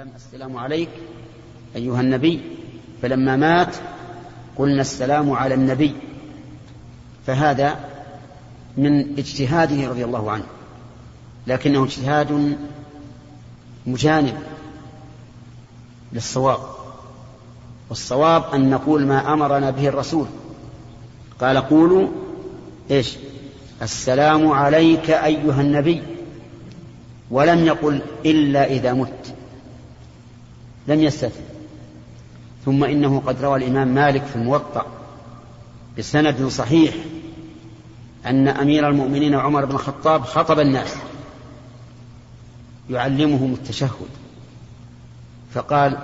وسلم السلام عليك أيها النبي. فلما مات قلنا السلام على النبي. فهذا من اجتهاده رضي الله عنه لكنه اجتهاد مجانب للصواب. والصواب أن نقول ما أمرنا به الرسول. قال قولوا إيش؟ السلام عليك أيها النبي. ولم يقل إلا إذا مت. لم يستثن ثم إنه قد روى الإمام مالك في الموطأ بسند صحيح أن أمير المؤمنين عمر بن الخطاب خطب الناس يعلمهم التشهد فقال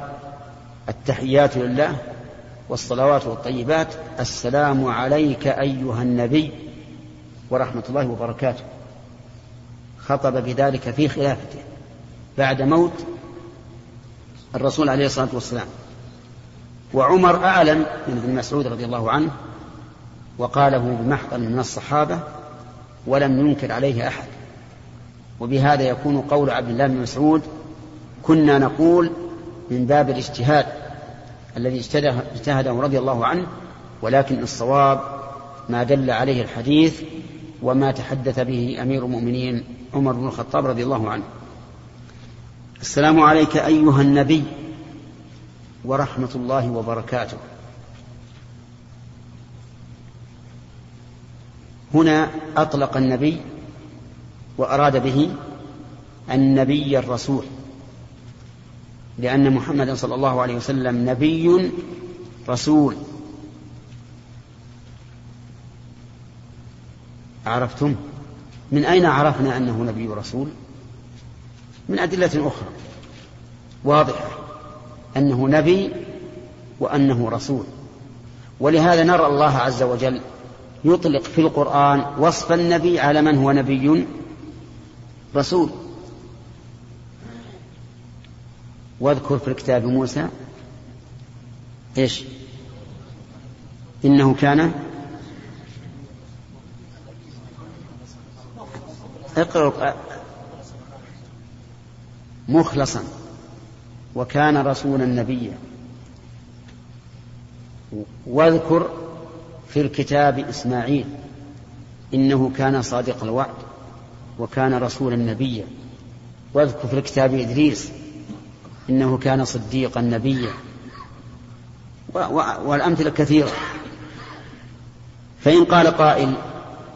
التحيات لله والصلوات والطيبات السلام عليك أيها النبي ورحمة الله وبركاته. خطب بذلك في خلافته بعد موت الرسول عليه الصلاة والسلام. وعمر أعلم من ابن مسعود رضي الله عنه وقاله بمحضر من الصحابة ولم ينكر عليه أحد. وبهذا يكون قول عبد الله بن مسعود كنا نقول من باب الاجتهاد الذي اجتهده رضي الله عنه ولكن الصواب ما دل عليه الحديث وما تحدث به أمير المؤمنين عمر بن الخطاب رضي الله عنه. السلام عليك أيها النبي ورحمة الله وبركاته. هنا أطلق النبي وأراد به النبي الرسول لأن محمدا صلى الله عليه وسلم نبي رسول. عرفتم؟ من أين عرفنا أنه نبي رسول؟ من أدلة أخرى. واضحة أنه نبي وأنه رسول. ولهذا نرى الله عز وجل يطلق في القرآن وصف النبي على من هو نبي رسول. واذكر في الكتاب موسى إيش؟ إنه كان اقرأ مخلصا. وكان رسولا نبيا. واذكر في الكتاب إسماعيل إنه كان صادق الوعد وكان رسولا نبيا. واذكر في الكتاب إدريس إنه كان صديقا نبيا. والأمثلة كثيرة. فإن قال قائل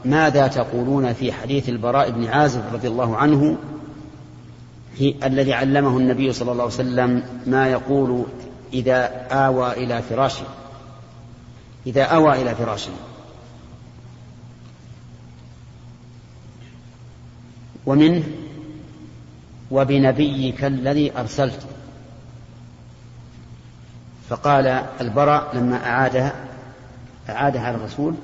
ماذا تقولون في حديث البراء بن عازب رضي الله عنه الذي علمه النبي صلى الله عليه وسلم ما يقول إذا آوى إلى فراشه إذا أوى إلى فراشه ومنه وبنبيك الذي أرسلت. فقال البراء لما أعادها أعادها على الرسول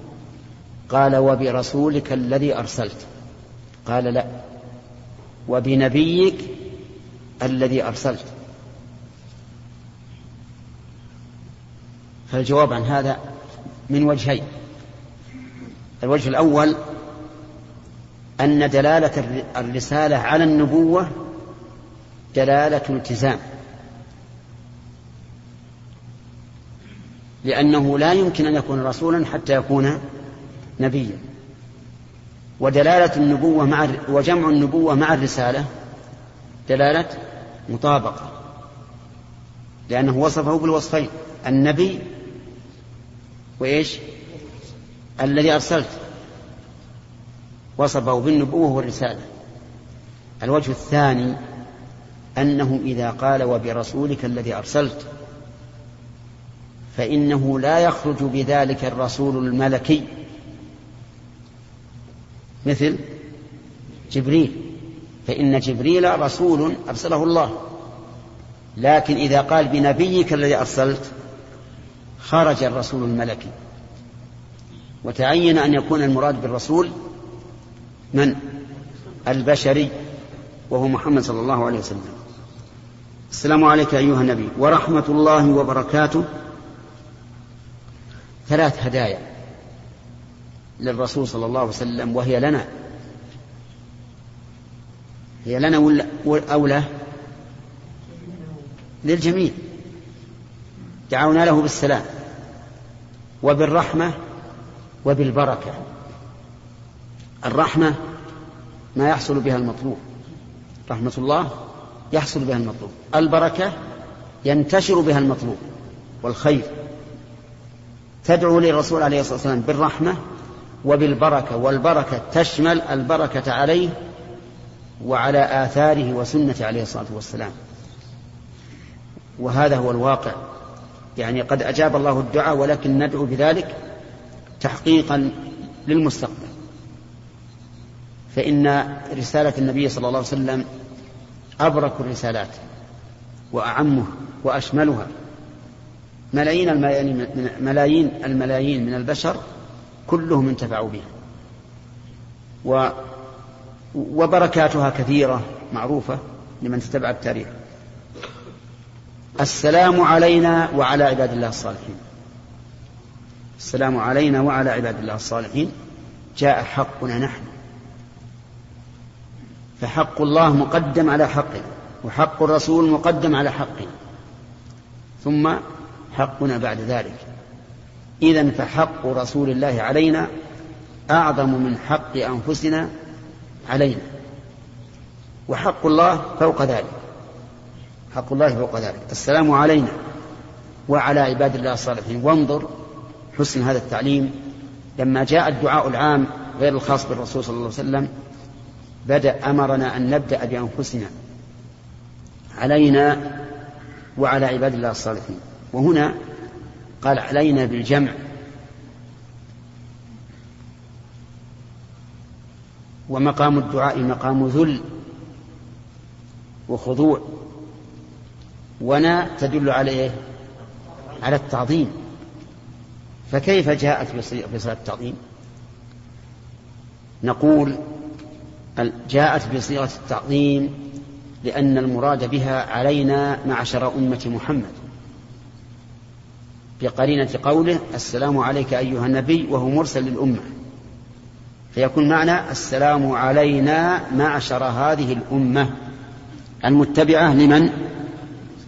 قال وبرسولك الذي أرسلت. قال لا. وبنبيك الذي أرسلت. فالجواب عن هذا من وجهين. الوجه الأول أن دلالة الرسالة على النبوة دلالة التزام. لأنه لا يمكن أن يكون رسولا حتى يكون نبيا. ودلالة النبوة مع وجمع النبوة مع الرسالة دلالة مطابقة لأنه وصفه بالوصفين النبي وإيش؟ الذي أرسلت وصفه بالنبوة والرسالة. الوجه الثاني أنه إذا قال وبرسولك الذي أرسلت فإنه لا يخرج بذلك الرسول الملكي. مثل جبريل. فإن جبريل رسول أرسله الله. لكن إذا قال بنبيك الذي أرسلت خرج الرسول الملكي وتعين أن يكون المراد بالرسول من؟ البشري وهو محمد صلى الله عليه وسلم. السلام عليك أيها النبي ورحمة الله وبركاته. ثلاث هدايا للرسول صلى الله عليه وسلم وهي لنا. هي لنا ولا أو له للجميع. دعونا له بالسلام وبالرحمة وبالبركة. الرحمة ما يحصل بها المطلوب. رحمة الله يحصل بها المطلوب. البركة ينتشر بها المطلوب. والخير. تدعو للرسول عليه الصلاة والسلام بالرحمة وبالبركة. والبركة تشمل البركة عليه وعلى آثاره وسنة عليه الصلاة والسلام. وهذا هو الواقع. يعني قد أجاب الله الدعاء ولكن ندعو بذلك تحقيقا للمستقبل. فإن رسالة النبي صلى الله عليه وسلم أبرك الرسالات وأعمها وأشملها. ملايين الملايين ملايين الملايين من البشر كلهم انتفعوا بها. وبركاتها كثيرة معروفة لمن تتبع التاريخ. السلام علينا وعلى عباد الله الصالحين. السلام علينا وعلى عباد الله الصالحين. جاء حقنا نحن. فحق الله مقدم على حقه وحق الرسول مقدم على حقه. ثم حقنا بعد ذلك. إذا فحق رسول الله علينا أعظم من حق أنفسنا علينا. وحق الله فوق ذلك. حق الله فوق ذلك. السلام علينا وعلى عباد الله الصالحين. وانظر حسن هذا التعليم. لما جاء الدعاء العام غير الخاص بالرسول صلى الله عليه وسلم بدأ أمرنا أن نبدأ بأنفسنا علينا وعلى عباد الله الصالحين. وهنا قال علينا بالجمع. ومقام الدعاء مقام ذل وخضوع. ونا تدل عليه على التعظيم. فكيف جاءت بصيغة التعظيم؟ نقول جاءت بصيغة التعظيم لأن المراد بها علينا معشر أمة محمد. بقرينة قوله السلام عليك أيها النبي وهو مرسل للأمة. فيكون معنى السلام علينا معشر هذه الأمة المتبعة لمن؟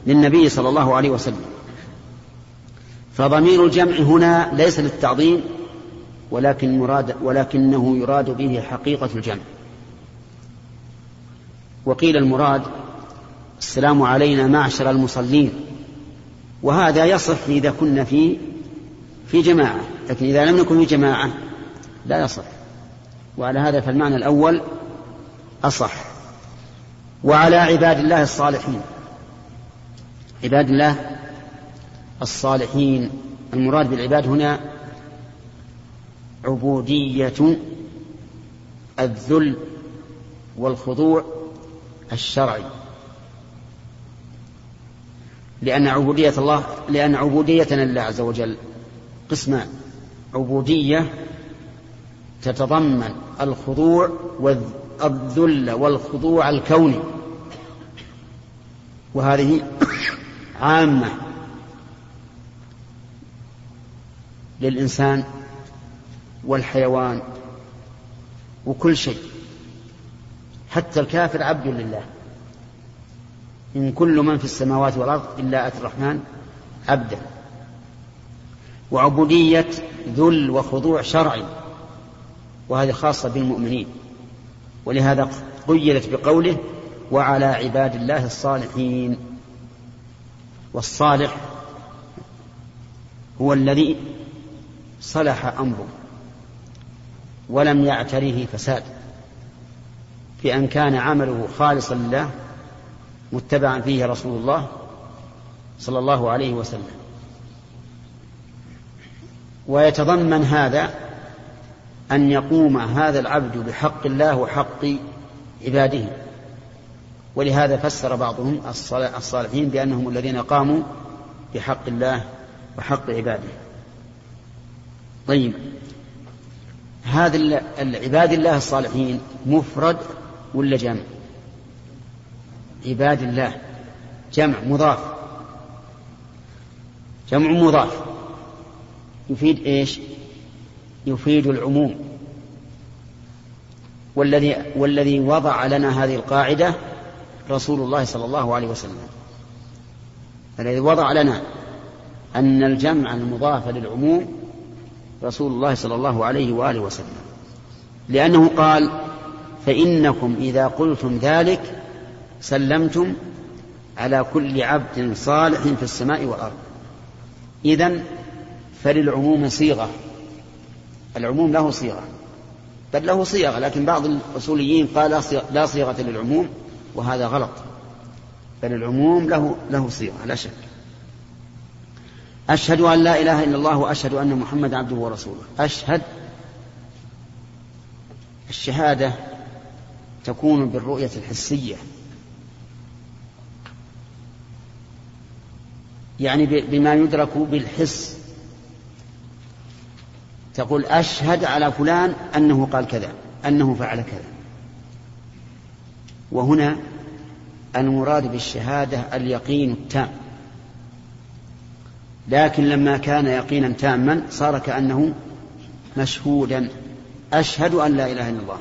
للنبي صلى الله عليه وسلم. فضمير الجمع هنا ليس للتعظيم ولكن مراد ولكنه يراد به حقيقة الجمع. وقيل المراد السلام علينا معشر المصلين. وهذا يصح إذا كنا في في جماعة لكن إذا لم نكن في جماعة لا يصح. وعلى هذا فالمعنى الأول أصح. وعلى عباد الله الصالحين. عباد الله الصالحين. المراد بالعباد هنا عبودية الذل والخضوع الشرعي. لأن عبودية الله لأن عبوديتنا لله عز وجل قسمان. عبودية تتضمن الخضوع والذل والخضوع الكوني. وهذه عامة للإنسان والحيوان وكل شيء. حتى الكافر عبد لله. إن كل من في السماوات والأرض إلا أتى الرحمن عبدا وعبودية ذل وخضوع شرعي. وهذه خاصة بالمؤمنين. ولهذا قيدت بقوله وعلى عباد الله الصالحين. والصالح هو الذي صلح أمره ولم يعتريه فساد بأن كان عمله خالصا لله متبعا فيه رسول الله صلى الله عليه وسلم. ويتضمن هذا أن يقوم هذا العبد بحق الله وحق عباده. ولهذا فسر بعضهم الصالحين بأنهم الذين قاموا بحق الله وحق عباده. طيب هذا العباد الله الصالحين مفرد ولا جمع؟ عباد الله جمع مضاف. جمع مضاف. يفيد إيش؟ يفيد العموم. والذي والذي وضع لنا هذه القاعدة رسول الله صلى الله عليه وسلم. الذي وضع لنا أن الجمع المضاف للعموم رسول الله صلى الله عليه وآله وسلم. لأنه قال فإنكم إذا قلتم ذلك سلمتم على كل عبد صالح في السماء والأرض. إذن فللعموم صيغة. العموم له صيغة. بل له صيغة لكن بعض الأصوليين قال لا صيغة للعموم وهذا غلط. بل العموم له له صيغة لا شك. أشهد أن لا إله إلا الله وأشهد أن محمد عبده ورسوله. أشهد. الشهادة تكون بالرؤية الحسية. يعني بما يدرك بالحس. تقول أشهد على فلان أنه قال كذا أنه فعل كذا. وهنا المراد بالشهادة اليقين التام. لكن لما كان يقينا تاما صار كأنه مشهودا. أشهد أن لا إله إلا الله.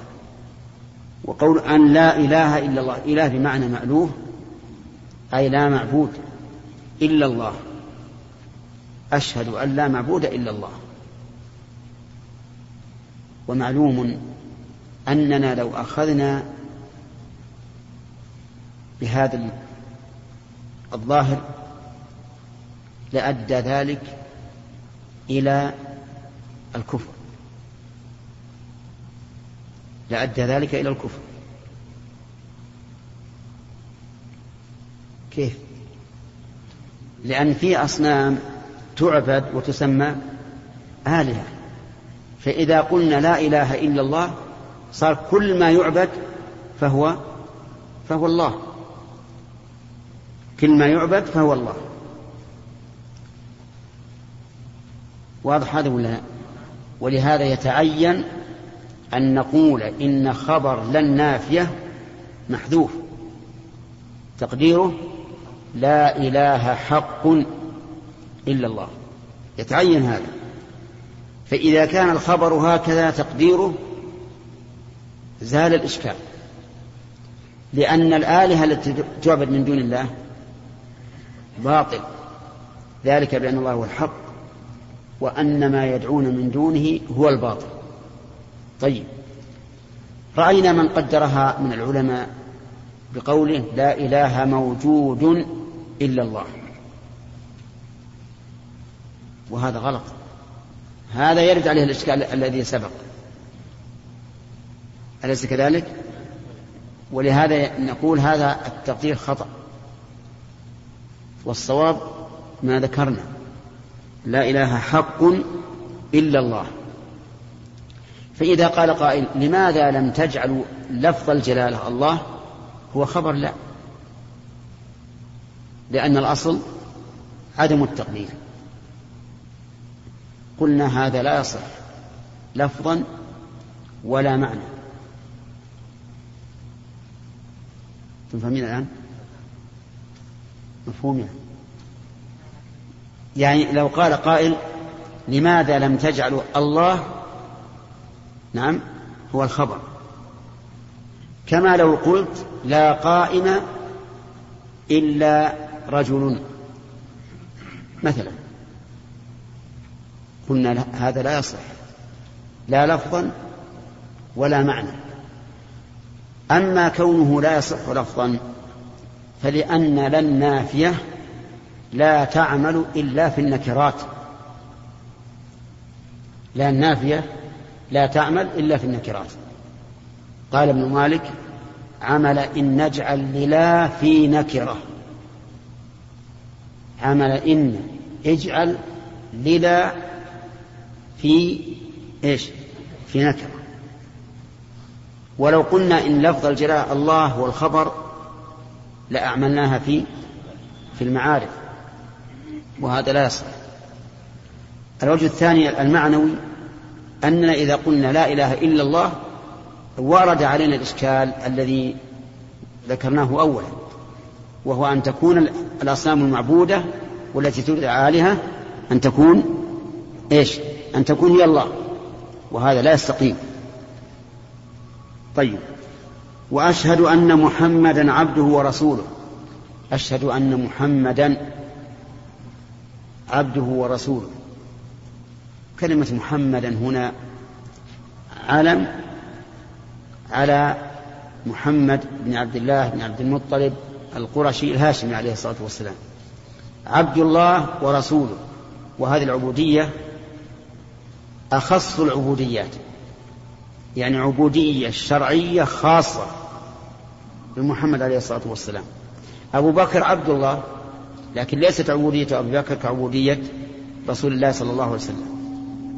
وقول أن لا إله إلا الله إله بمعنى مألوه أي لا معبود إلا الله. أشهد أن لا معبود إلا الله. ومعلوم أننا لو أخذنا بهذا الظاهر لأدى ذلك إلى الكفر. لأدى ذلك إلى الكفر. كيف؟ لأن في أصنام تعبد وتسمى آلهة. فإذا قلنا لا إله إلا الله صار كل ما يعبد فهو فهو الله. كل ما يعبد فهو الله. واضح هذا ولا لا؟ ولهذا يتعين أن نقول إن خبر لن نافية محذوف. تقديره لا إله حق إلا الله. يتعين هذا. فإذا كان الخبر هكذا تقديره زال الإشكال. لأن الآلهة التي تعبد من دون الله باطل. ذلك بأن الله هو الحق وأن ما يدعون من دونه هو الباطل. طيب. رأينا من قدرها من العلماء بقوله لا إله موجود إلا الله. وهذا غلط. هذا يرد عليه الإشكال الذي سبق. أليس كذلك؟ ولهذا نقول هذا التقدير خطأ. والصواب ما ذكرنا. لا إله حق إلا الله. فإذا قال قائل لماذا لم تجعلوا لفظ الجلالة الله؟ هو خبر لا. لأن الأصل عدم التقدير. قلنا هذا لا يصح. لفظا ولا معنى. تفهمين الآن؟ مفهوم يعني. يعني لو قال قائل لماذا لم تجعلوا الله؟ نعم هو الخبر. كما لو قلت لا قائم إلا رجل. مثلا. قلنا هذا لا يصح لا لفظا ولا معنى. أما كونه لا يصح لفظا فلأن لن نافية لا تعمل إلا في النكرات. لا النافية لا تعمل إلا في النكرات. قال ابن مالك عمل إن نجعل للا في نكرة. عمل إن اجعل للا في إيش؟ في نكرة ولو قلنا إن لفظ الجلاء الله هو الخبر لأعملناها في في المعارف وهذا لا يصح. الوجه الثاني المعنوي أننا إذا قلنا لا إله إلا الله ورد علينا الإشكال الذي ذكرناه أولا وهو أن تكون الأصنام المعبودة والتي تدعى آلهة أن تكون إيش؟ أن تكون هي الله وهذا لا يستقيم. طيب. وأشهد أن محمدا عبده ورسوله. أشهد أن محمدا عبده ورسوله. كلمة محمدا هنا علم على محمد بن عبد الله بن عبد المطلب القرشي الهاشمي عليه الصلاة والسلام. عبد الله ورسوله. وهذه العبودية أخص العبوديات يعني عبودية شرعية خاصة بمحمد عليه الصلاة والسلام. أبو بكر عبد الله لكن ليست عبودية أبي بكر كعبودية رسول الله صلى الله عليه وسلم.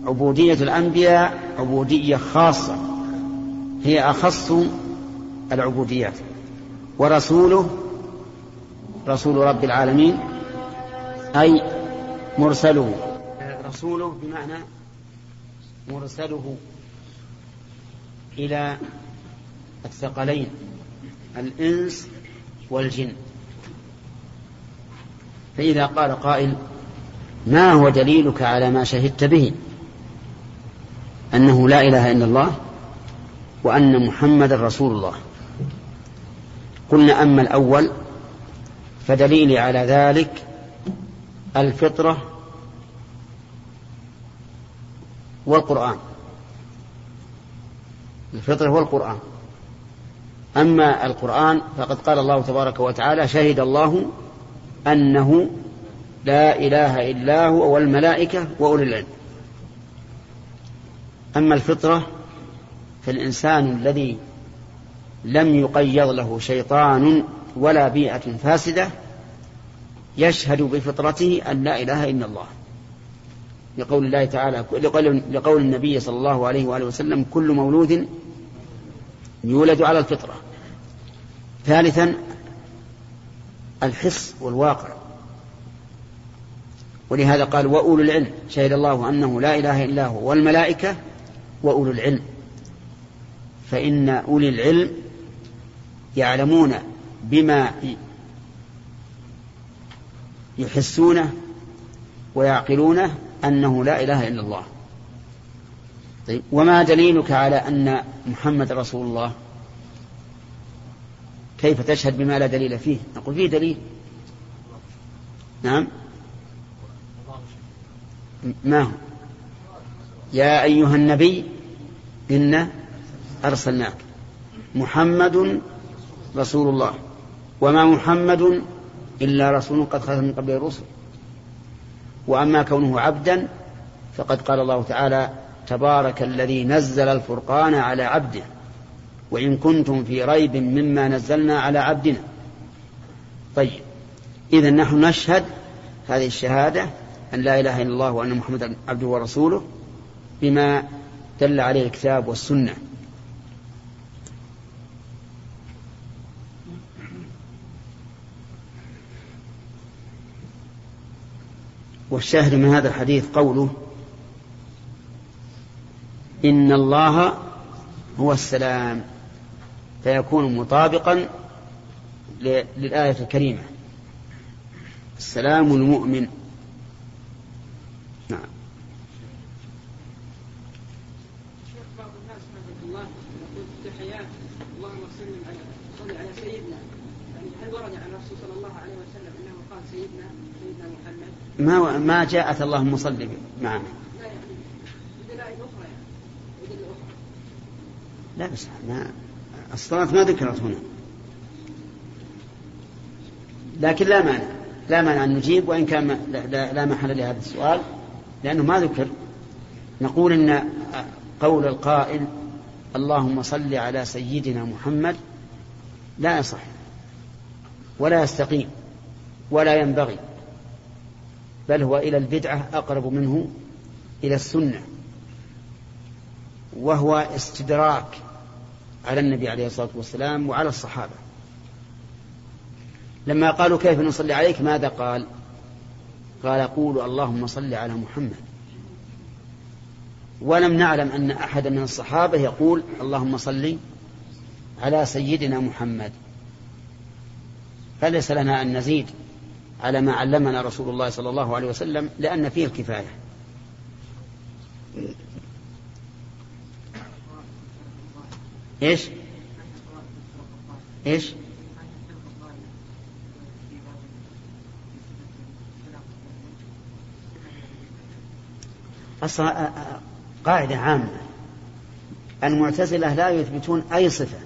عبودية الأنبياء عبودية خاصة هي أخص العبوديات. ورسوله رسول رب العالمين أي مرسله. رسوله بمعنى مرسله إلى الثقلين الإنس والجن. فإذا قال قائل ما هو دليلك على ما شهدت به؟ أنه لا إله إلا الله وأن محمد رسول الله. قلنا أما الأول فدليلي على ذلك الفطرة والقرآن. الفطرة والقرآن أما القرآن فقد قال الله تبارك وتعالى شهد الله أنه لا إله إلا هو والملائكة وأولي العلم. أما الفطرة فالإنسان الذي لم يقيض له شيطان ولا بيئة فاسدة يشهد بفطرته أن لا إله إلا الله. لقول الله تعالى لقول النبي صلى الله عليه وآله وسلم كل مولود يولد على الفطرة. ثالثا الحس والواقع. ولهذا قال وأولو العلم. شهد الله أنه لا إله إلا هو. والملائكة وأولو العلم. فإن أولي العلم يعلمون بما يحسونه ويعقلونه أنه لا إله إلا الله. طيب وما دليلك على أن محمد رسول الله؟ كيف تشهد بما لا دليل فيه؟ نقول فيه دليل. نعم. ما هو؟ يا أيها النبي إنا أرسلناك محمد رسول الله وما محمد إلا رسول قد خلت من قبل الرسل. وأما كونه عبدا فقد قال الله تعالى تبارك الذي نزل الفرقان على عبده وإن كنتم في ريب مما نزلنا على عبدنا. طيب إذا نحن نشهد هذه الشهادة أن لا إله إلا الله وأن محمدا عبده ورسوله بما دل عليه الكتاب والسنة. والشاهد من هذا الحديث قوله إن الله هو السلام فيكون مطابقا للآية الكريمة. السلام المؤمن نعم بعض الناس الله يقول التحيات اللهم صل على سيدنا يعني هل ورد عن الرسول صلى الله عليه وسلم انه قال سيدنا سيدنا محمد؟ ما ما جاءت اللهم صل معنا. لا بس ما الصلاة ما ذكرت هنا. لكن لا مانع. لا مانع أن نجيب وإن كان لا, لا, محل لهذا السؤال لأنه ما ذكر. نقول إن قول القائل اللهم صل على سيدنا محمد لا يصح ولا يستقيم ولا ينبغي. بل هو إلى البدعة أقرب منه إلى السنة وهو استدراك على النبي عليه الصلاة والسلام وعلى الصحابة. لما قالوا كيف نصلي عليك ماذا قال؟ قال قولوا اللهم صل على محمد. ولم نعلم أن أحدا من الصحابة يقول اللهم صل على سيدنا محمد. فليس لنا أن نزيد. على ما علمنا رسول الله صلى الله عليه وسلم لأن فيه الكفاية. إيش؟ إيش؟ أصلا قاعدة عامة. المعتزلة لا يثبتون أي صفة.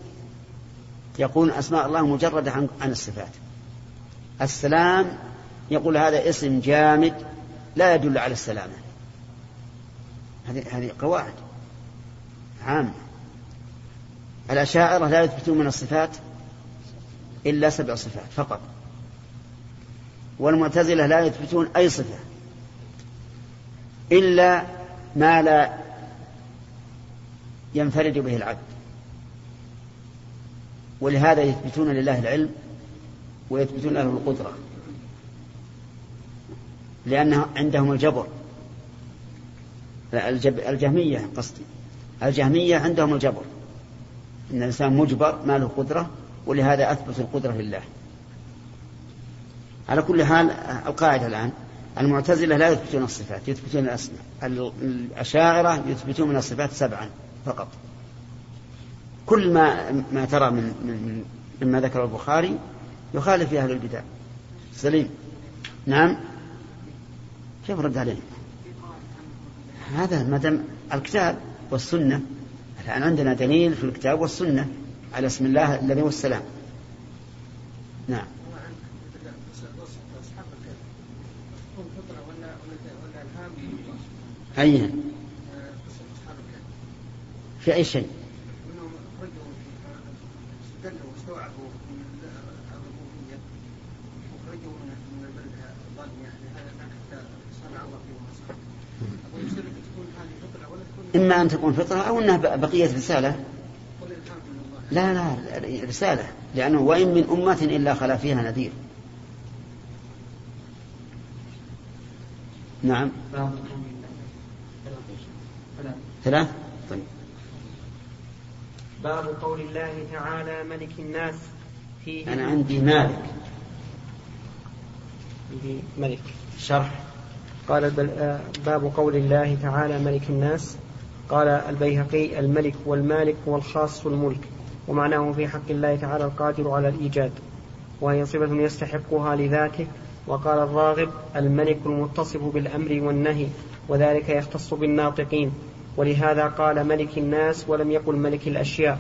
يقول أسماء الله مجردة عن الصفات. السلام يقول هذا اسم جامد لا يدل على السلامة. هذه هذه قواعد عامة. الأشاعرة لا يثبتون من الصفات إلا سبع صفات فقط. والمعتزلة لا يثبتون أي صفة إلا ما لا ينفرد به العبد. ولهذا يثبتون لله العلم ويثبتون له القدرة. لأنه عندهم الجبر. الجهمية قصدي. الجهمية عندهم الجبر. إن الإنسان مجبر ما له قدرة ولهذا أثبت القدرة لله. على كل حال القاعدة الآن المعتزلة لا يثبتون الصفات يثبتون الأسماء. الأشاعرة يثبتون من الصفات سبعا فقط. كل ما ما ترى من, من مما ذكر البخاري يخالف في أهل البدع. سليم. نعم. كيف رد عليه؟ هذا ما دام الكتاب والسنة الآن عندنا دليل في الكتاب والسنة على اسم الله الذي هو السلام. نعم. أي في أي شيء؟ إما أن تكون فطرة أو أنها بقية رسالة. لا لا رسالة لأنه وإن من أمة إلا خلا فيها نذير. نعم. ثلاث. طيب. باب قول الله تعالى ملك الناس فيه أنا عندي مالك. ملك. شرح. قال باب قول الله تعالى ملك الناس قال البيهقي الملك والمالك هو الخاص الملك ومعناه في حق الله تعالى القادر على الإيجاد وهي صفة يستحقها لذاته وقال الراغب الملك المتصف بالأمر والنهي وذلك يختص بالناطقين. ولهذا قال ملك الناس ولم يقل ملك الأشياء.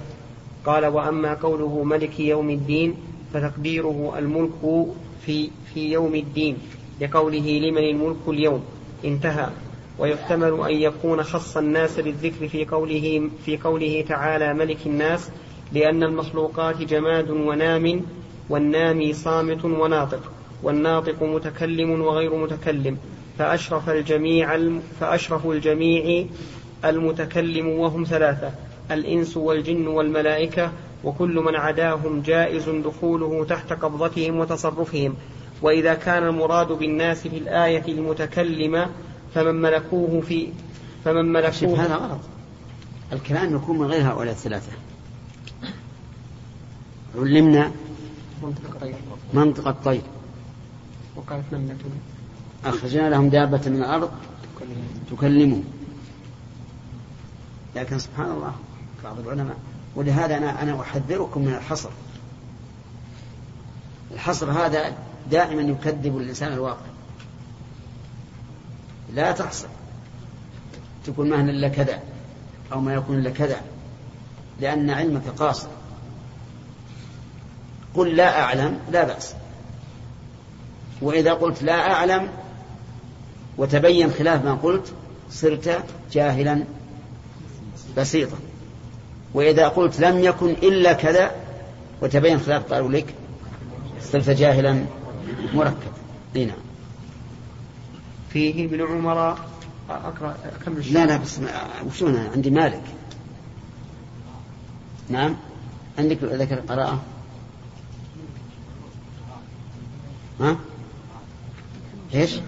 قال وأما قوله ملك يوم الدين فتقديره الملك في, في يوم الدين لقوله لمن الملك اليوم. انتهى. ويحتمل أن يكون خص الناس بالذكر في قوله في قوله تعالى ملك الناس لأن المخلوقات جماد ونام والنامي صامت وناطق والناطق متكلم وغير متكلم فأشرف الجميع فأشرف الجميع المتكلم وهم ثلاثة الإنس والجن والملائكة وكل من عداهم جائز دخوله تحت قبضتهم وتصرفهم. وإذا كان المراد بالناس في الآية المتكلمة فمن ملكوه في فمن ملكوه هذا غلط. الكلام يكون من غير هؤلاء الثلاثة. علمنا منطق الطير. منطق الطير. وقالت نملة أخرجنا لهم دابة من الأرض تكلمهم لكن سبحان الله بعض العلماء. ولهذا أنا أنا أحذركم من الحصر. الحصر هذا دائما يكذب الإنسان الواقع. لا تحصر تقول ما إلا كذا أو ما يكون إلا كذا لأن علمك قاصر. قل لا أعلم لا بأس. وإذا قلت لا أعلم وتبين خلاف ما قلت صرت جاهلا بسيطا. وإذا قلت لم يكن إلا كذا وتبين خلاف قالوا لك صرت جاهلا مركبا. نعم. فيه ابن عمر. أقرأ كم لا لا بس وشو أنا عندي مالك. نعم؟ عندك ذكر قراءة ها؟ إيش؟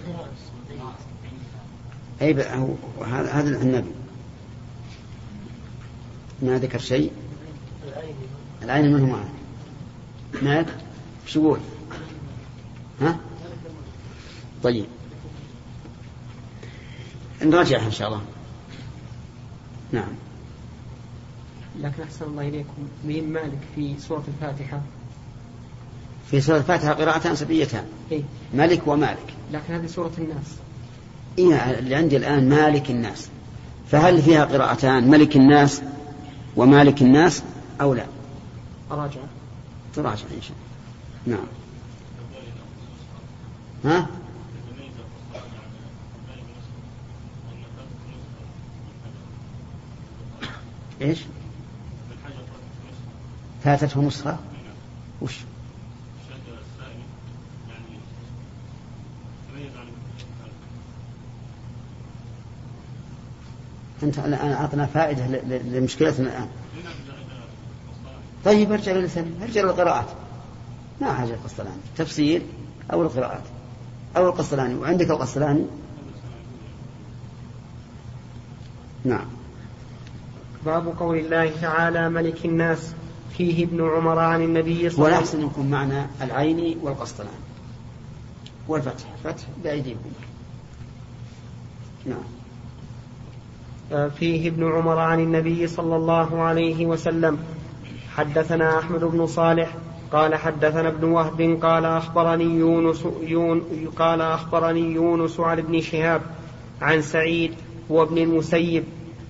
أي هذا هذا النبي. ما ذكر شيء؟ العين منه معه مالك؟ شو يقول؟ ها؟ طيب. نراجعها إن شاء الله. نعم. لكن أحسن الله إليكم. مين مالك في سورة الفاتحة؟ في سورة الفاتحة قراءتان سبيتان إيه؟ ملك ومالك. لكن هذه سورة الناس. إيه اللي عندي الآن مالك الناس. فهل فيها قراءتان ملك الناس ومالك الناس أو لا؟ أراجع. تراجع إن شاء الله. نعم. ها؟ إيش؟ فاتته نسخة؟ وش؟ أنت الآن أعطنا فائدة لمشكلتنا الآن. طيب ارجع للثاني ارجع للقراءات. ما حاجة القسطلاني. تفسير أو القراءات. أو القسطلاني. وعندك القسطلاني؟ نعم. باب قول الله تعالى ملك الناس فيه ابن عمر عن النبي صلى الله عليه ولا يكون معنى العين والقسطلاني والفتح فتح بأيديكم. نعم. فيه ابن عمر عن النبي صلى الله عليه وسلم. حدثنا أحمد بن صالح قال حدثنا ابن وهب قال أخبرني يونس يون قال أخبرني يونس عن ابن شهاب عن سعيد وابن المسيب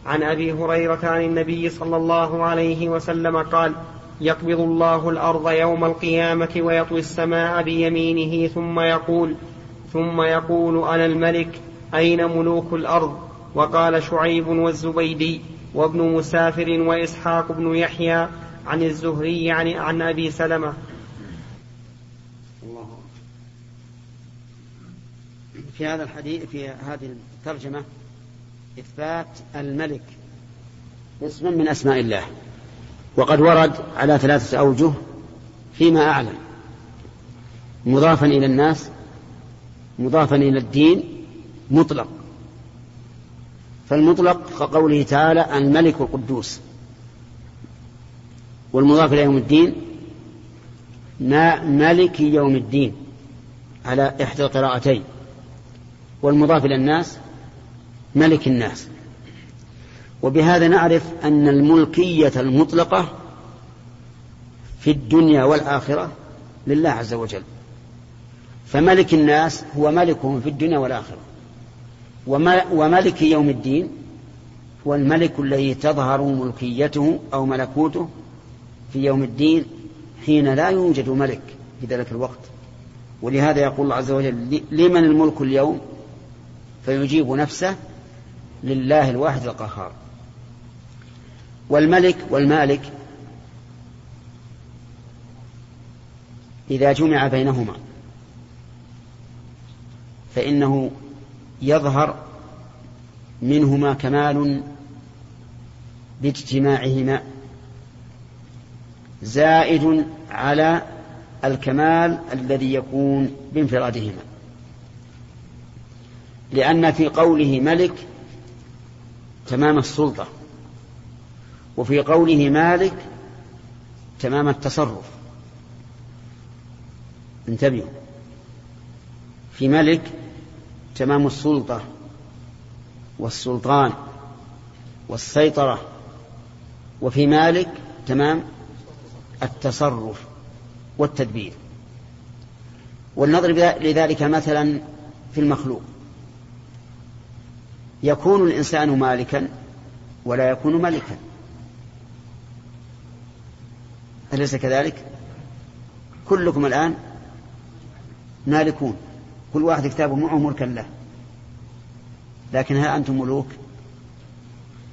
عن أبي هريرة عن النبي صلى الله عليه وسلم قال يقبض الله الأرض يوم القيامة ويطوي السماء بيمينه ثم يقول ثم يقول أنا الملك أين ملوك الأرض؟ وقال شعيب والزبيدي وابن مسافر وإسحاق بن يحيى عن الزهري عن, عن أبي سلمة. الله. في هذا الحديث في هذه الترجمة إثبات الملك. اسم من أسماء الله. وقد ورد على ثلاثة أوجه فيما أعلم. مضافا إلى الناس مضافا إلى الدين مطلق. فالمطلق كقوله تعالى الملك القدوس. والمضاف إلى يوم الدين ما ملك يوم الدين على إحدى القراءتين. والمضاف إلى الناس ملك الناس. وبهذا نعرف أن الملكية المطلقة في الدنيا والآخرة لله عز وجل. فملك الناس هو ملكهم في الدنيا والآخرة. وملك يوم الدين هو الملك الذي تظهر ملكيته أو ملكوته في يوم الدين حين لا يوجد ملك في ذلك الوقت. ولهذا يقول الله عز وجل لمن الملك اليوم؟ فيجيب نفسه لله الواحد القهار. والملك والمالك إذا جمع بينهما فإنه يظهر منهما كمال باجتماعهما زائد على الكمال الذي يكون بانفرادهما. لأن في قوله ملك تمام السلطة. وفي قوله مالك تمام التصرف. انتبهوا. في ملك تمام السلطة والسلطان والسيطرة. وفي مالك تمام التصرف والتدبير. ولنضرب لذلك مثلا في المخلوق. يكون الإنسان مالكا ولا يكون ملكا. أليس كذلك؟ كلكم الآن مالكون. كل واحد كتابه معه ملكا له. لكن هل أنتم ملوك.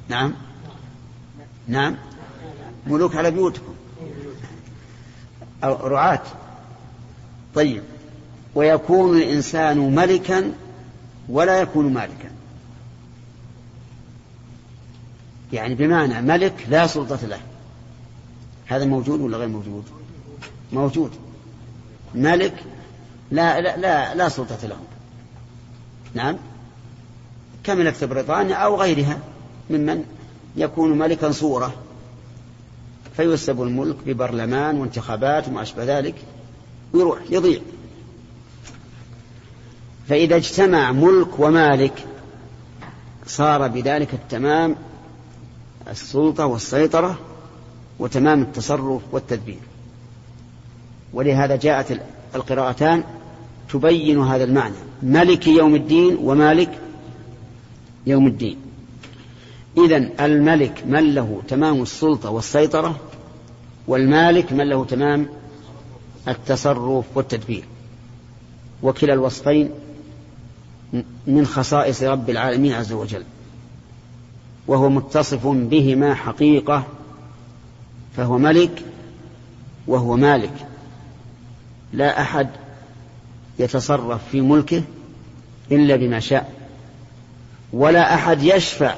نعم. نعم. ملوك على بيوتكم. أو رعاة. طيب. ويكون الإنسان ملكا ولا يكون مالكا. يعني بمعنى ملك لا سلطة له. هذا موجود ولا غير موجود؟ موجود. ملك لا لا لا, لا سلطة له. نعم. كملك بريطانيا أو غيرها ممن يكون ملكا صورة. فيسب الملك ببرلمان وانتخابات وما أشبه ذلك. ويروح يضيع. فإذا اجتمع ملك ومالك صار بذلك التمام السلطة والسيطرة وتمام التصرف والتدبير. ولهذا جاءت القراءتان تبين هذا المعنى. ملك يوم الدين ومالك يوم الدين. إذا الملك من له تمام السلطة والسيطرة والمالك من له تمام التصرف والتدبير. وكلا الوصفين من خصائص رب العالمين عز وجل. وهو متصف بهما حقيقة فهو ملك وهو مالك. لا أحد يتصرف في ملكه إلا بما شاء ولا أحد يشفع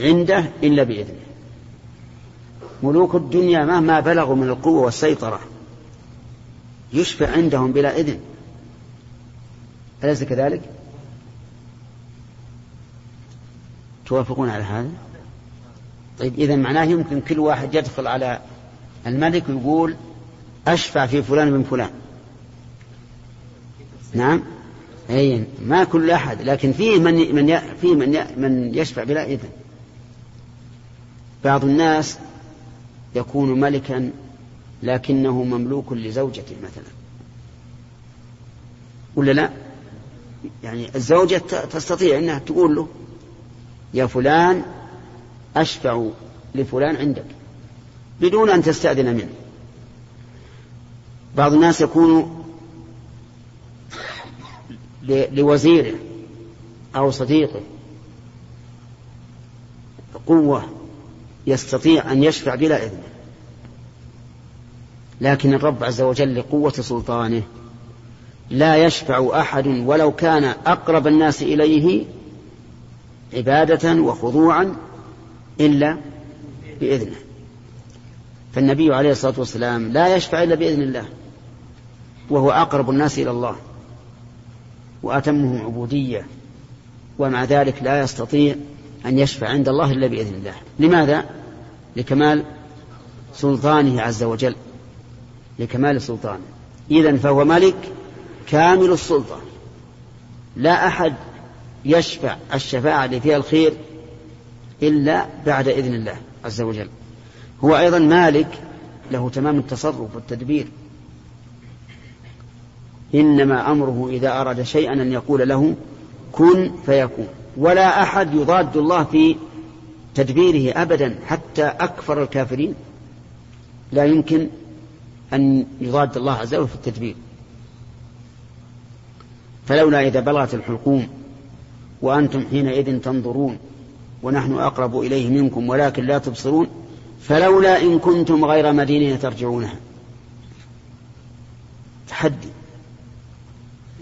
عنده إلا بإذنه. ملوك الدنيا مهما بلغوا من القوة والسيطرة يشفع عندهم بلا إذن. أليس كذلك؟ توافقون على هذا؟ طيب إذا معناه يمكن كل واحد يدخل على الملك ويقول أشفع في فلان بن فلان. نعم؟ أي ما كل أحد لكن فيه من من فيه من من يشفع بلا إذن. بعض الناس يكون ملكا لكنه مملوك لزوجته مثلا. ولا لا؟ يعني الزوجة تستطيع أنها تقول له يا فلان أشفع لفلان عندك بدون أن تستأذن منه. بعض الناس يكون لوزيره أو صديقه قوة يستطيع أن يشفع بلا إذن. لكن الرب عز وجل لقوة سلطانه لا يشفع أحد ولو كان أقرب الناس إليه عبادة وخضوعا إلا بإذنه. فالنبي عليه الصلاة والسلام لا يشفع إلا بإذن الله وهو أقرب الناس إلى الله وأتمهم عبودية ومع ذلك لا يستطيع أن يشفع عند الله إلا بإذن الله. لماذا؟ لكمال سلطانه عز وجل لكمال سلطانه. إذا فهو ملك كامل السلطة لا أحد يشفع الشفاعة اللي فيها الخير إلا بعد إذن الله عز وجل. هو أيضا مالك له تمام التصرف والتدبير. إنما أمره إذا أراد شيئا أن يقول له كن فيكون. ولا أحد يضاد الله في تدبيره أبدا حتى أكفر الكافرين. لا يمكن أن يضاد الله عز وجل في التدبير. فلولا إذا بلغت الحلقوم وأنتم حينئذ تنظرون ونحن أقرب إليه منكم ولكن لا تبصرون فلولا إن كنتم غير مدينين ترجعونها تحدي.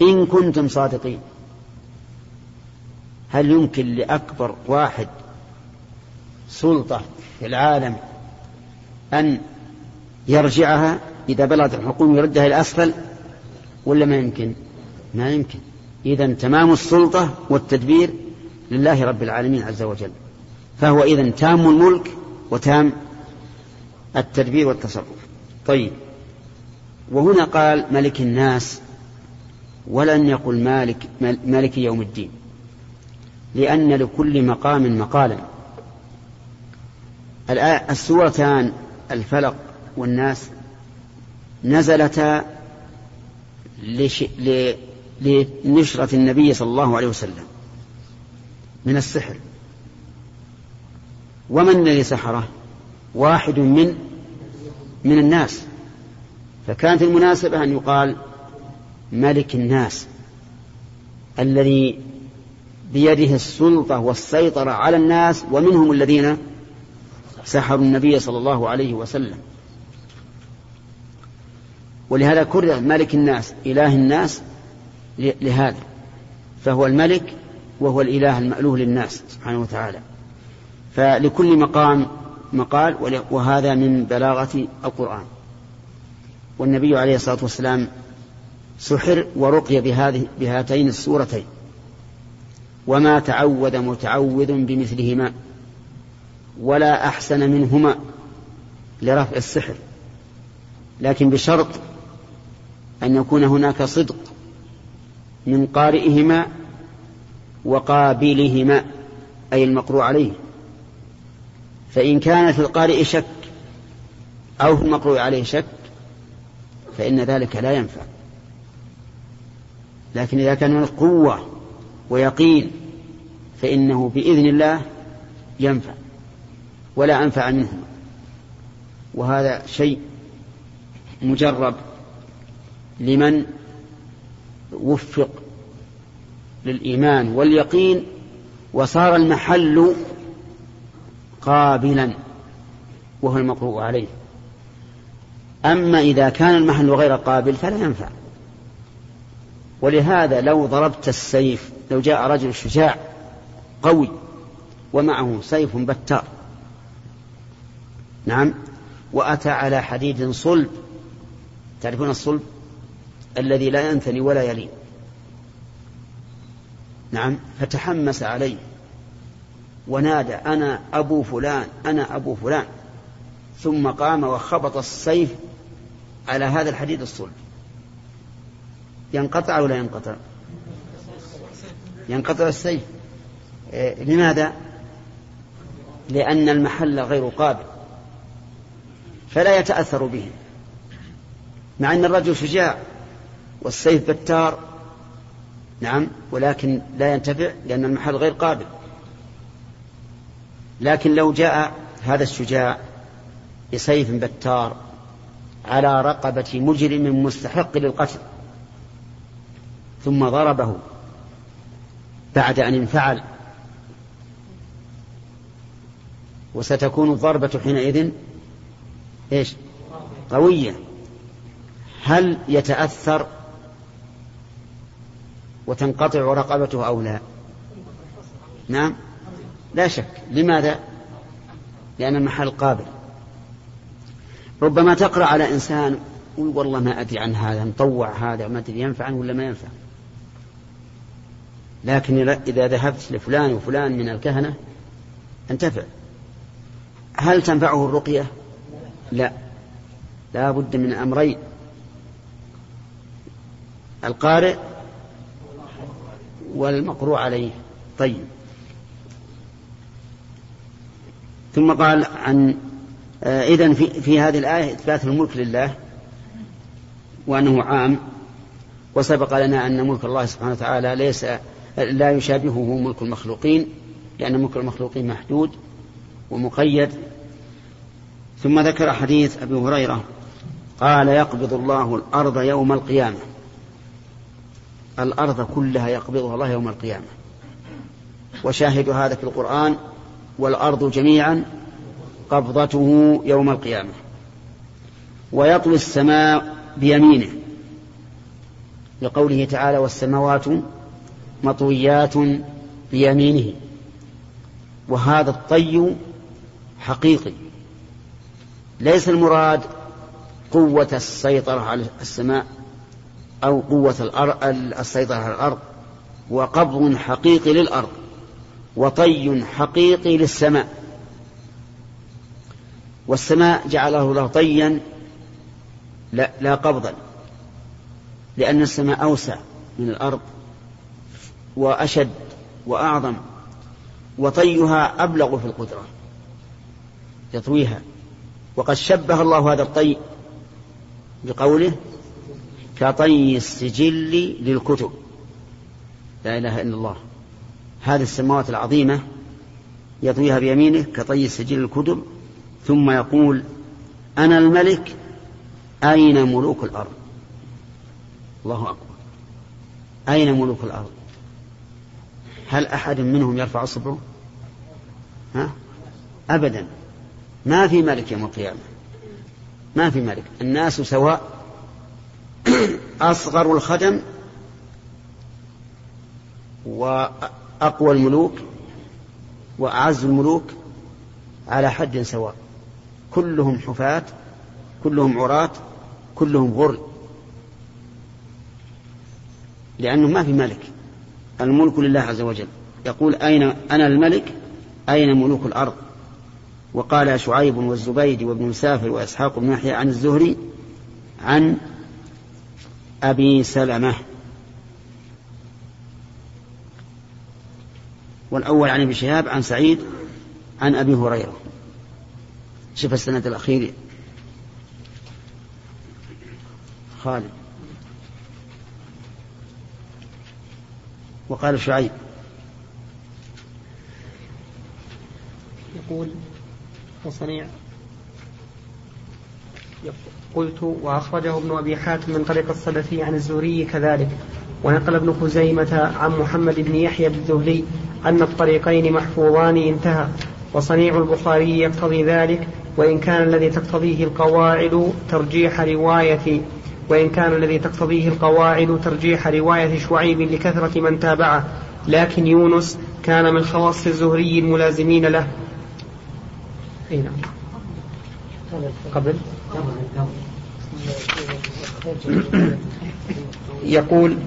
إن كنتم صادقين. هل يمكن لأكبر واحد سلطة في العالم أن يرجعها إذا بلغت الحكومة يردها إلى أسفل ولا ما يمكن؟ ما يمكن. إذا تمام السلطة والتدبير لله رب العالمين عز وجل فهو إذا تام الملك وتام التدبير والتصرف طيب وهنا قال ملك الناس ولن يقل مالك مالك يوم الدين لأن لكل مقام مقالا السورتان الفلق والناس نزلتا. لنشرة النبي صلى الله عليه وسلم من السحر. ومن الذي سحره؟ واحد من من الناس. فكانت المناسبة أن يقال ملك الناس الذي بيده السلطة والسيطرة على الناس ومنهم الذين سحروا النبي صلى الله عليه وسلم. ولهذا كره ملك الناس إله الناس لهذا. فهو الملك وهو الإله المألوه للناس سبحانه وتعالى. فلكل مقام مقال وهذا من بلاغة القرآن. والنبي عليه الصلاة والسلام سحر ورقي بهذه بهاتين السورتين. وما تعوذ متعوذ بمثلهما ولا أحسن منهما لرفع السحر. لكن بشرط أن يكون هناك صدق من قارئهما وقابلهما أي المقروء عليه. فإن كان في القارئ شك أو في المقروء عليه شك فإن ذلك لا ينفع. لكن إذا كان من قوة ويقين فإنه بإذن الله ينفع ولا أنفع منه وهذا شيء مجرب لمن وفق للإيمان واليقين وصار المحل قابلا وهو المقروء عليه. أما إذا كان المحل غير قابل فلا ينفع. ولهذا لو ضربت السيف لو جاء رجل شجاع قوي ومعه سيف بتار نعم وأتى على حديد صلب تعرفون الصلب؟ الذي لا ينثني ولا يلين. نعم فتحمس عليه ونادى أنا أبو فلان أنا أبو فلان. ثم قام وخبط السيف على هذا الحديد الصلب. ينقطع ولا ينقطع؟ ينقطع السيف. إيه لماذا؟ لأن المحل غير قابل فلا يتأثر به مع أن الرجل شجاع. والسيف بتار نعم ولكن لا ينتفع لأن المحل غير قابل. لكن لو جاء هذا الشجاع بسيف بتار على رقبة مجرم مستحق للقتل ثم ضربه بعد أن انفعل وستكون الضربة حينئذ إيش؟ قوية. هل يتأثر وتنقطع رقبته أو لا. نعم؟ لا شك. لماذا؟ لأن المحل قابل. ربما تقرأ على إنسان والله ما أدري عن هذا مطوع هذا ما أدري ينفع ولا ما ينفع. لكن إذا ذهبت لفلان وفلان من الكهنة انتفع. هل تنفعه الرقية؟ لا. لا بد من أمرين. القارئ والمقروء عليه. طيب. ثم قال عن آه إذن في, في هذه الآية إثبات الملك لله وأنه عام. وسبق لنا أن ملك الله سبحانه وتعالى ليس لا يشابهه ملك المخلوقين لأن ملك المخلوقين محدود ومقيد. ثم ذكر حديث أبي هريرة قال يقبض الله الأرض يوم القيامة. الأرض كلها يقبضها الله يوم القيامة. وشاهد هذا في القرآن والأرض جميعا قبضته يوم القيامة. ويطوي السماء بيمينه. لقوله تعالى والسماوات مطويات بيمينه. وهذا الطي حقيقي. ليس المراد قوة السيطرة على السماء أو قوة السيطرة على الأرض وقبض حقيقي للأرض وطي حقيقي للسماء. والسماء جعله الله طيا لا, لا قبضا لأن السماء أوسع من الأرض وأشد وأعظم وطيها أبلغ في القدرة يطويها. وقد شبه الله هذا الطي بقوله كطي السجل للكتب. لا إله إلا الله. هذه السماوات العظيمة يطويها بيمينه كطي السجل للكتب ثم يقول أنا الملك أين ملوك الأرض؟ الله أكبر. أين ملوك الأرض؟ هل أحد منهم يرفع صبره ها؟ أبدا. ما في ملك يوم القيامة. ما في ملك. الناس سواء أصغر الخدم وأقوى الملوك وأعز الملوك على حد سواء. كلهم حفاة كلهم عراة كلهم غر. لأنه ما في ملك. الملك لله عز وجل. يقول أين أنا الملك؟ أين ملوك الأرض؟ وقال شعيب والزبيد وابن مسافر وإسحاق بن يحيى عن الزهري عن أبي سلمة. والأول عن ابي شهاب عن سعيد عن أبي هريرة. شوف السند الأخير. خالد. وقال شعيب. يقول وصنيع. قلت وأخرجه ابن أبي حاتم من طريق الصدفي عن الزهري كذلك. ونقل ابن خزيمة عن محمد بن يحيى الذهلي أن الطريقين محفوظان انتهى وصنيع البخاري يقتضي ذلك وإن كان الذي تقتضيه القواعد ترجيح رواية وإن كان الذي تقتضيه القواعد ترجيح رواية شعيب لكثرة من تابعه. لكن يونس كان من خواص الزهري الملازمين له. أي نعم. قبل. يقول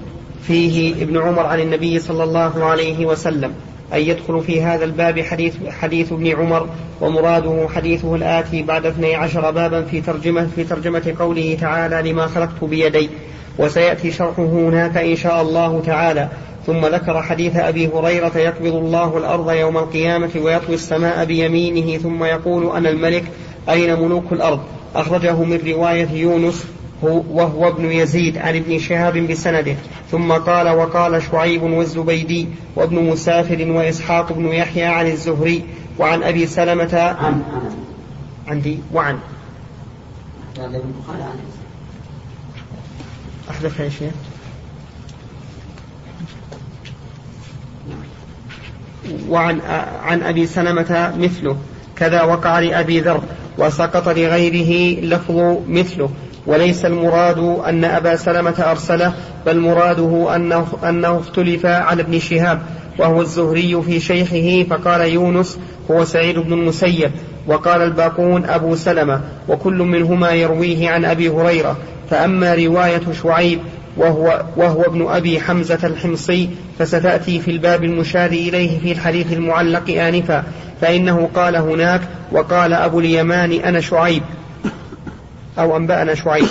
فيه ابن عمر عن النبي صلى الله عليه وسلم أن يدخل في هذا الباب حديث, حديث ابن عمر ومراده حديثه الآتي بعد اثني عشر بابا في ترجمة, في ترجمة قوله تعالى لما خلقت بيدي وسيأتي شرحه هناك إن شاء الله تعالى. ثم ذكر حديث أبي هريرة يقبض الله الأرض يوم القيامة ويطوي السماء بيمينه ثم يقول أنا الملك أين ملوك الأرض؟ أخرجه من رواية يونس وهو ابن يزيد عن ابن شهاب بسنده. ثم قال وقال شعيب والزبيدي وابن مسافر وإسحاق بن يحيى عن الزهري وعن أبي سلمة عن عندي وعن. أحذف يا شيخ. وعن عن أبي سلمة مثله. كذا وقع لأبي ذر. وسقط لغيره لفظ مثله. وليس المراد أن أبا سلمة أرسله بل مراده أنه, أنه اختلف على ابن شهاب وهو الزهري في شيخه فقال يونس هو سعيد بن المسيب. وقال الباقون أبو سلمة وكل منهما يرويه عن أبي هريرة. فأما رواية شعيب وهو, وهو ابن أبي حمزة الحمصي فستأتي في الباب المشار إليه في الحديث المعلق آنفا فإنه قال هناك وقال أبو اليمان أنا شعيب. أو أنبأنا شعيب.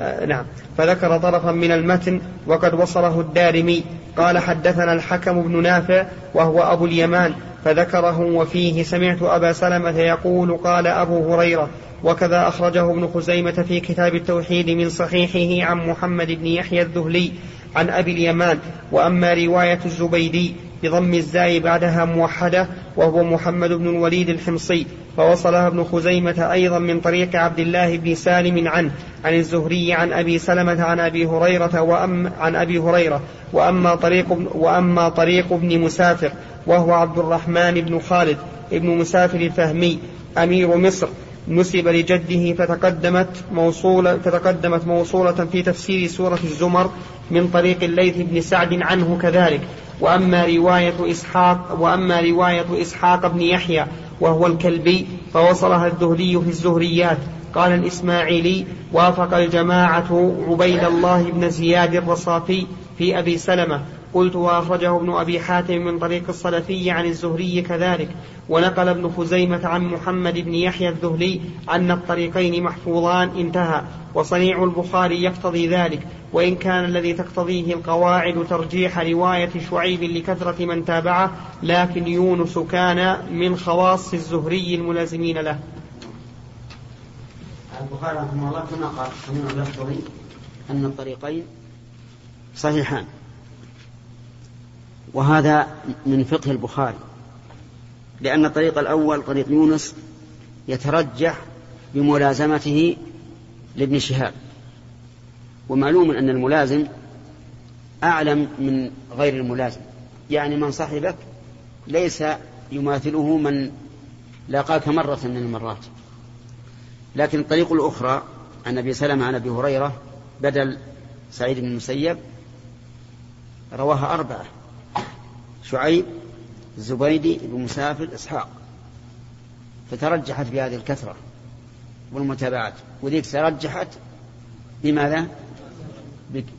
آه نعم. فذكر طرفا من المتن وقد وصله الدارمي قال حدثنا الحكم بن نافع وهو أبو اليمان فذكره وفيه سمعت أبا سلمة يقول قال أبو هريرة وكذا أخرجه ابن خزيمة في كتاب التوحيد من صحيحه عن محمد بن يحيى الذهلي عن أبي اليمان وأما رواية الزبيدي بضم الزاي بعدها موحدة وهو محمد بن الوليد الحمصي. فوصلها ابن خزيمة أيضا من طريق عبد الله بن سالم عنه عن الزهري عن أبي سلمة عن أبي هريرة وأم عن أبي هريرة وأما طريق وأما طريق ابن مسافر وهو عبد الرحمن بن خالد ابن مسافر الفهمي أمير مصر. نسب لجده فتقدمت موصولة فتقدمت موصولة في تفسير سورة الزمر من طريق الليث بن سعد عنه كذلك. وأما رواية إسحاق وأما رواية إسحاق بن يحيى وهو الكلبي فوصلها الذهلي في الزهريات. قال الإسماعيلي وافق الجماعة عبيد الله بن زياد الرصافي في أبي سلمة. قلت وأخرجه ابن أبي حاتم من طريق الصلفي عن الزهري كذلك ونقل ابن خزيمة عن محمد بن يحيى الذهلي أن الطريقين محفوظان انتهى وصنيع البخاري يقتضي ذلك وإن كان الذي تقتضيه القواعد ترجيح رواية شعيب لكثرة من تابعه لكن يونس كان من خواص الزهري الملازمين له. البخاري رحمه الله كما قال أن الطريقين صحيحان. وهذا من فقه البخاري لأن الطريق الأول طريق يونس يترجح بملازمته لابن شهاب. ومعلوم أن الملازم أعلم من غير الملازم. يعني من صاحبك ليس يماثله من لاقاك مرة من المرات. لكن الطريق الأخرى عن أبي سلمة عن أبي هريرة بدل سعيد بن المسيب رواها أربعة. شعيب الزبيدي بن مسافر إسحاق فترجحت بهذه الكثرة والمتابعات وذيك ترجحت بماذا؟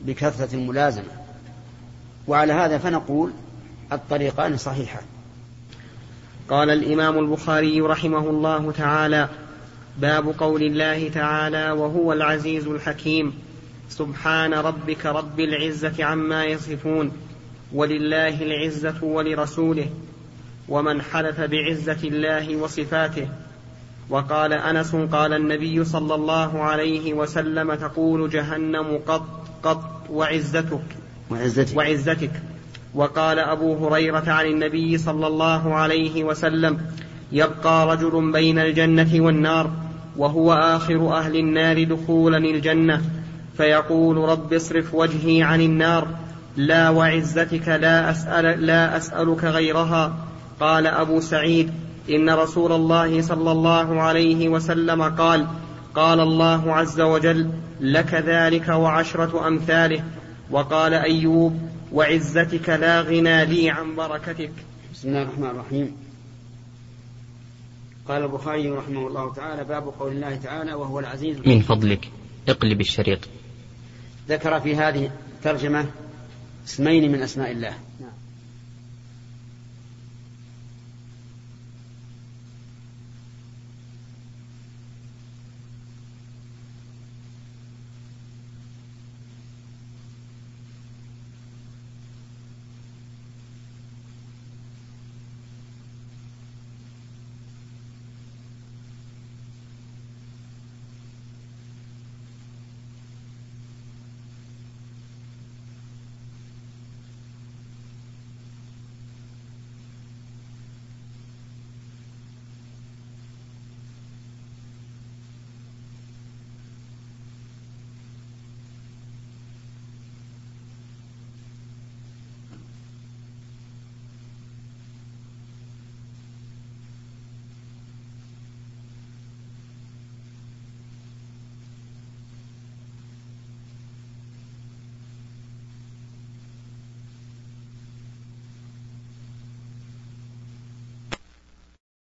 بكثرة الملازمة. وعلى هذا فنقول الطريقان صحيحان. قال الإمام البخاري رحمه الله تعالى باب قول الله تعالى وهو العزيز الحكيم سبحان ربك رب العزة عما يصفون. ولله العزة ولرسوله ومن حلف بعزة الله وصفاته. وقال أنس قال النبي صلى الله عليه وسلم تقول جهنم قط قط وعزتك وعزتك, وعزتك. وقال أبو هريرة عن النبي صلى الله عليه وسلم يبقى رجل بين الجنة والنار وهو آخر أهل النار دخولا الجنة فيقول رب اصرف وجهي عن النار. لا وعزتك لا أسأل لا أسألك غيرها. قال أبو سعيد إن رسول الله صلى الله عليه وسلم قال قال الله عز وجل لك ذلك وعشرة أمثاله. وقال أيوب وعزتك لا غنى لي عن بركتك. بسم الله الرحمن الرحيم. قال البخاري رحمه الله تعالى باب قول الله تعالى وهو العزيز من فضلك اقلب الشريط. ذكر في هذه الترجمة اسمين من أسماء الله نعم.